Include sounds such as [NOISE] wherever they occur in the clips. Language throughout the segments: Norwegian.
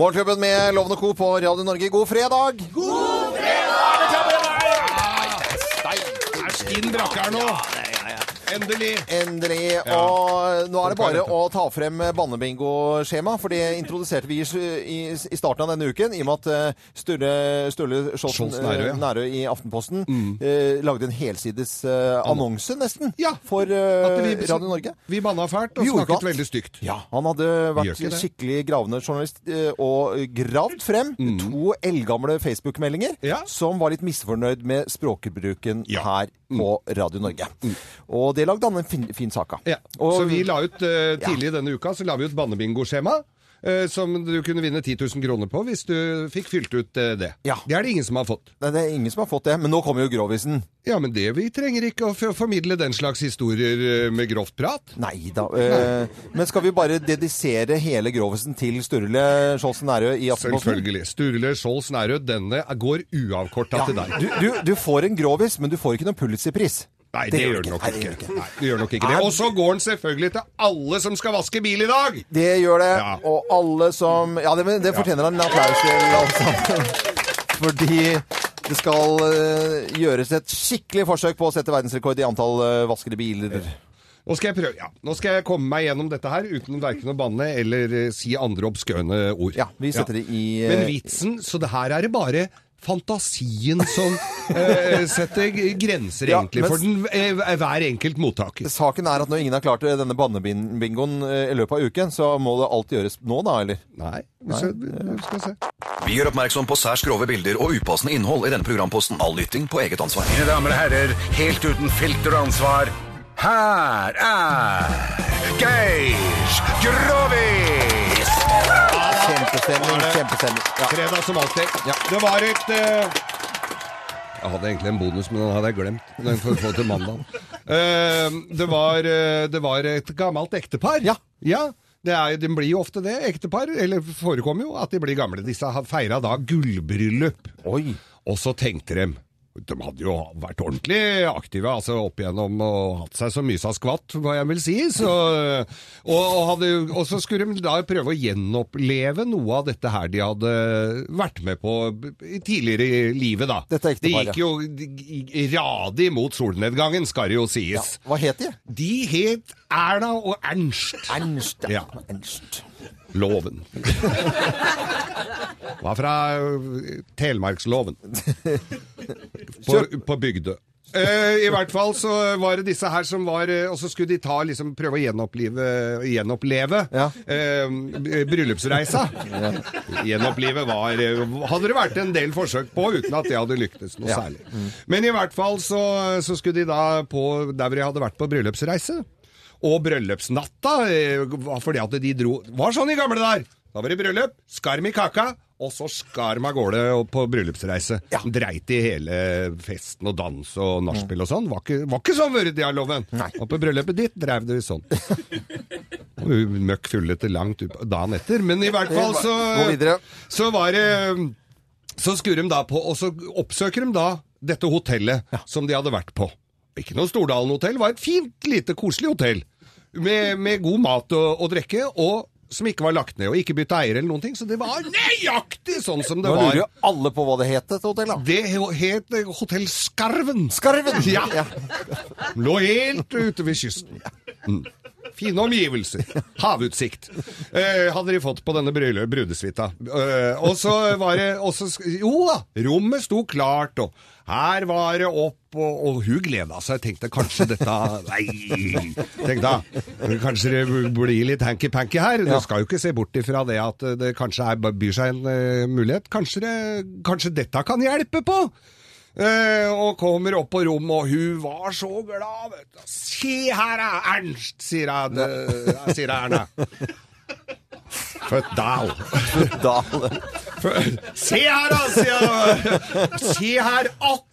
Morgenklubben med Lovende Co. på Radio Norge. God fredag! God Det er stinn brakker nå. Endelig. Endelig. Og nå er det bare å ta frem bannebingo-skjema, for det introduserte vi i, i starten av denne uken, i og med at eh, Sturle, Sturle Skjolsen Nærøy, ja. Mm. Nærøy i Aftenposten eh, lagde en helsides eh, annonse, nesten, Ja. for eh, vi- Radio Norge. Vi banna fælt og snakket godt. veldig stygt. Ja, han hadde vært skikkelig gravende journalist eh, og gravd frem to eldgamle Facebook-meldinger Mm. Ja. som var litt misfornøyd med språkbruken Ja. Mm. her på Radio Norge. Og det lagde han en fin, fin sak av. Ja. Og, Så vi la ut uh, tidlig denne uka så la vi ut bannebingo-skjema. Eh, som du kunne vinne 10 000 kroner på hvis du fikk fylt ut eh, det. Ja. Det er det ingen som har fått. Nei, det er ingen som har fått det, men nå kommer jo grovisen. Ja, men det vi trenger ikke å formidle den slags historier eh, med grovt prat. Nei da. Eh, men skal vi bare dedisere hele grovisen til Sturle Skjolsen Nærø i Aftenposten? Selvfølgelig. Sturle Skjolds Nærød, denne går uavkorta til deg. Du, du, du får en grovis, men du får ikke noen Pulitzer-pris. Nei, det, gjør den nok Nei, det ikke. Nei, det gjør nok ikke det. Og så går den selvfølgelig til alle som skal vaske bil i dag! Det gjør det. Ja. Og alle som Ja, det, det fortjener han en applaus til, alle sammen. [LAUGHS] Fordi det skal eh, gjøres et skikkelig forsøk på å sette verdensrekord i antall uh, vaskede biler. Nå skal jeg prøve, ja. Nå skal jeg komme meg gjennom dette her uten verken å banne eller eh, si andre obskøne ord. Ja, vi setter det i eh, Men vitsen, så det her er det bare fantasien som [LAUGHS] eh, setter grenser, Ja, egentlig, for den, eh, hver enkelt mottaker. Saken er at når ingen har klart det, denne bannebingoen eh, i løpet av uken, så må det alt gjøres nå, da, eller? Nei, vi skal, skal se. Vi gjør oppmerksom på særs grove bilder og upassende innhold i denne programposten. All lytting på eget ansvar. Mine damer og herrer, helt uten filter og ansvar, her er Geir Grovis! Kjempestemning, kjempestemning. Ja. Fredag som alltid. Det var et uh... Jeg hadde egentlig en bonus, men den hadde jeg glemt. Den får vi få til mandag. uh, [LAUGHS] det, var, uh, det var et gammelt ektepar. Ja. Det, er, de blir jo ofte det, ektepar. Eller forekommer jo at de blir gamle. Disse har feira da gullbryllup. Oi. Og så tenkte de de hadde jo vært ordentlig aktive altså opp igjennom og hatt seg så mye som skvatt, hva jeg vil si. Så, og, og, hadde, og så skulle de da prøve å gjenoppleve noe av dette her de hadde vært med på tidligere i livet, da. Dette det ekteparet. gikk jo radig mot solnedgangen, skal det jo sies. Hva het de? De het Erna og Ernst. Ernst. Ja. Ernst. Loven. [LAUGHS] Var fra Telemarksloven. [LAUGHS] På, på Bygdø. Eh, I hvert fall så var det disse her som var eh, Og så skulle de ta, liksom, prøve å gjenopplive, gjenoppleve Ja. eh, bryllupsreisa. Gjenopplive var eh, Hadde det vært en del forsøk på, uten at det hadde lyktes noe Ja. særlig. Men i hvert fall så, så skulle de da på der hvor de hadde vært på bryllupsreise. Og bryllupsnatta, fordi at de dro Var sånn i gamle der! Da var det bryllup, skarm i kaka, og så skar meg av gårde på bryllupsreise. Ja. Dreit i hele festen og dans og nachspiel og sånn. Var ikke, var ikke sånn vært, ja, loven. Og på bryllupet ditt drev [LAUGHS] det sånn. Møkk fulle til langt ut dagen etter. Men i hvert fall så Så var det Så skulle de da på Og så oppsøker de da dette hotellet som de hadde vært på. Ikke noe Stordalen hotell, var et fint, lite, koselig hotell. Med, med god mat og, og drikke, og som ikke var lagt ned, og ikke bytta eier eller noen ting. Så det var nøyaktig sånn som det Nå var. lurer jo alle på hva det het, hotell, da. Det het eh, Hotell Skarven. Skarven! Ja. Lå helt ute ved kysten. Mm. Fine omgivelser. Havutsikt. Eh, hadde de fått på denne brudesuita. Eh, og så var det også, Jo da, rommet sto klart, og her var det opp, og, og hun gleda seg. Tenkte kanskje dette Nei! Tenkte. Kanskje det blir litt hanky-panky her. Du skal jo ikke se bort ifra det at det kanskje er, byr seg en uh, mulighet. Kanskje, det, kanskje dette kan hjelpe på? Eh, og kommer opp på rommet, og hun var så glad, vet du. Se her, er Ernst, sier jeg, det- sier jeg Erna. Født Dahl. Dal. Se her, da, sier jeg. Se her, akkurat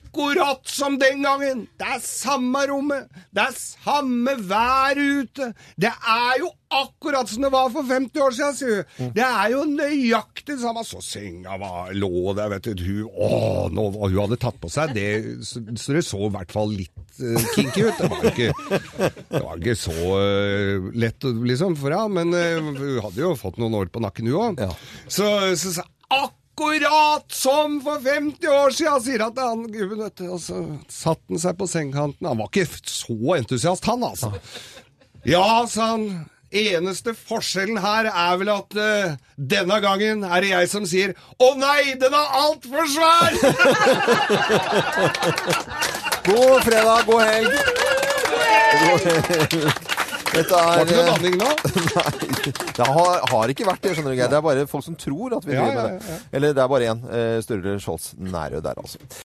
som den gangen. Det er samme rommet. Det er samme vær ute. Det er jo akkurat som det var for 50 år siden, sier hun. Det er jo nøyaktig det samme. Så senga var, lå der, vet du. Hun, å, nå, hun hadde tatt på seg det, så, så det så i hvert fall litt uh, kinky ut. Det var ikke, det var ikke så uh, lett, liksom, for henne. Men uh, hun hadde jo fått noen år på nakken, hun òg. Ja. Så, så sa Akkurat som for 50 år siden, sier han til han gubben, vet du. Og så satte han seg på sengekanten. Han var ikke så entusiast, han altså. Ja, sa han. Eneste forskjellen her er vel at uh, denne gangen er det jeg som sier 'Å nei, den er altfor svær'! [LAUGHS] God fredag, god helg! God helg. Dette Var det noe er nå? [LAUGHS] Nei, det har, har ikke vært det, skjønner du. Geir. Det er bare folk som tror at vi driver med det. Eller det er bare én. Uh, Sturle Skjolds Nærøy der, altså.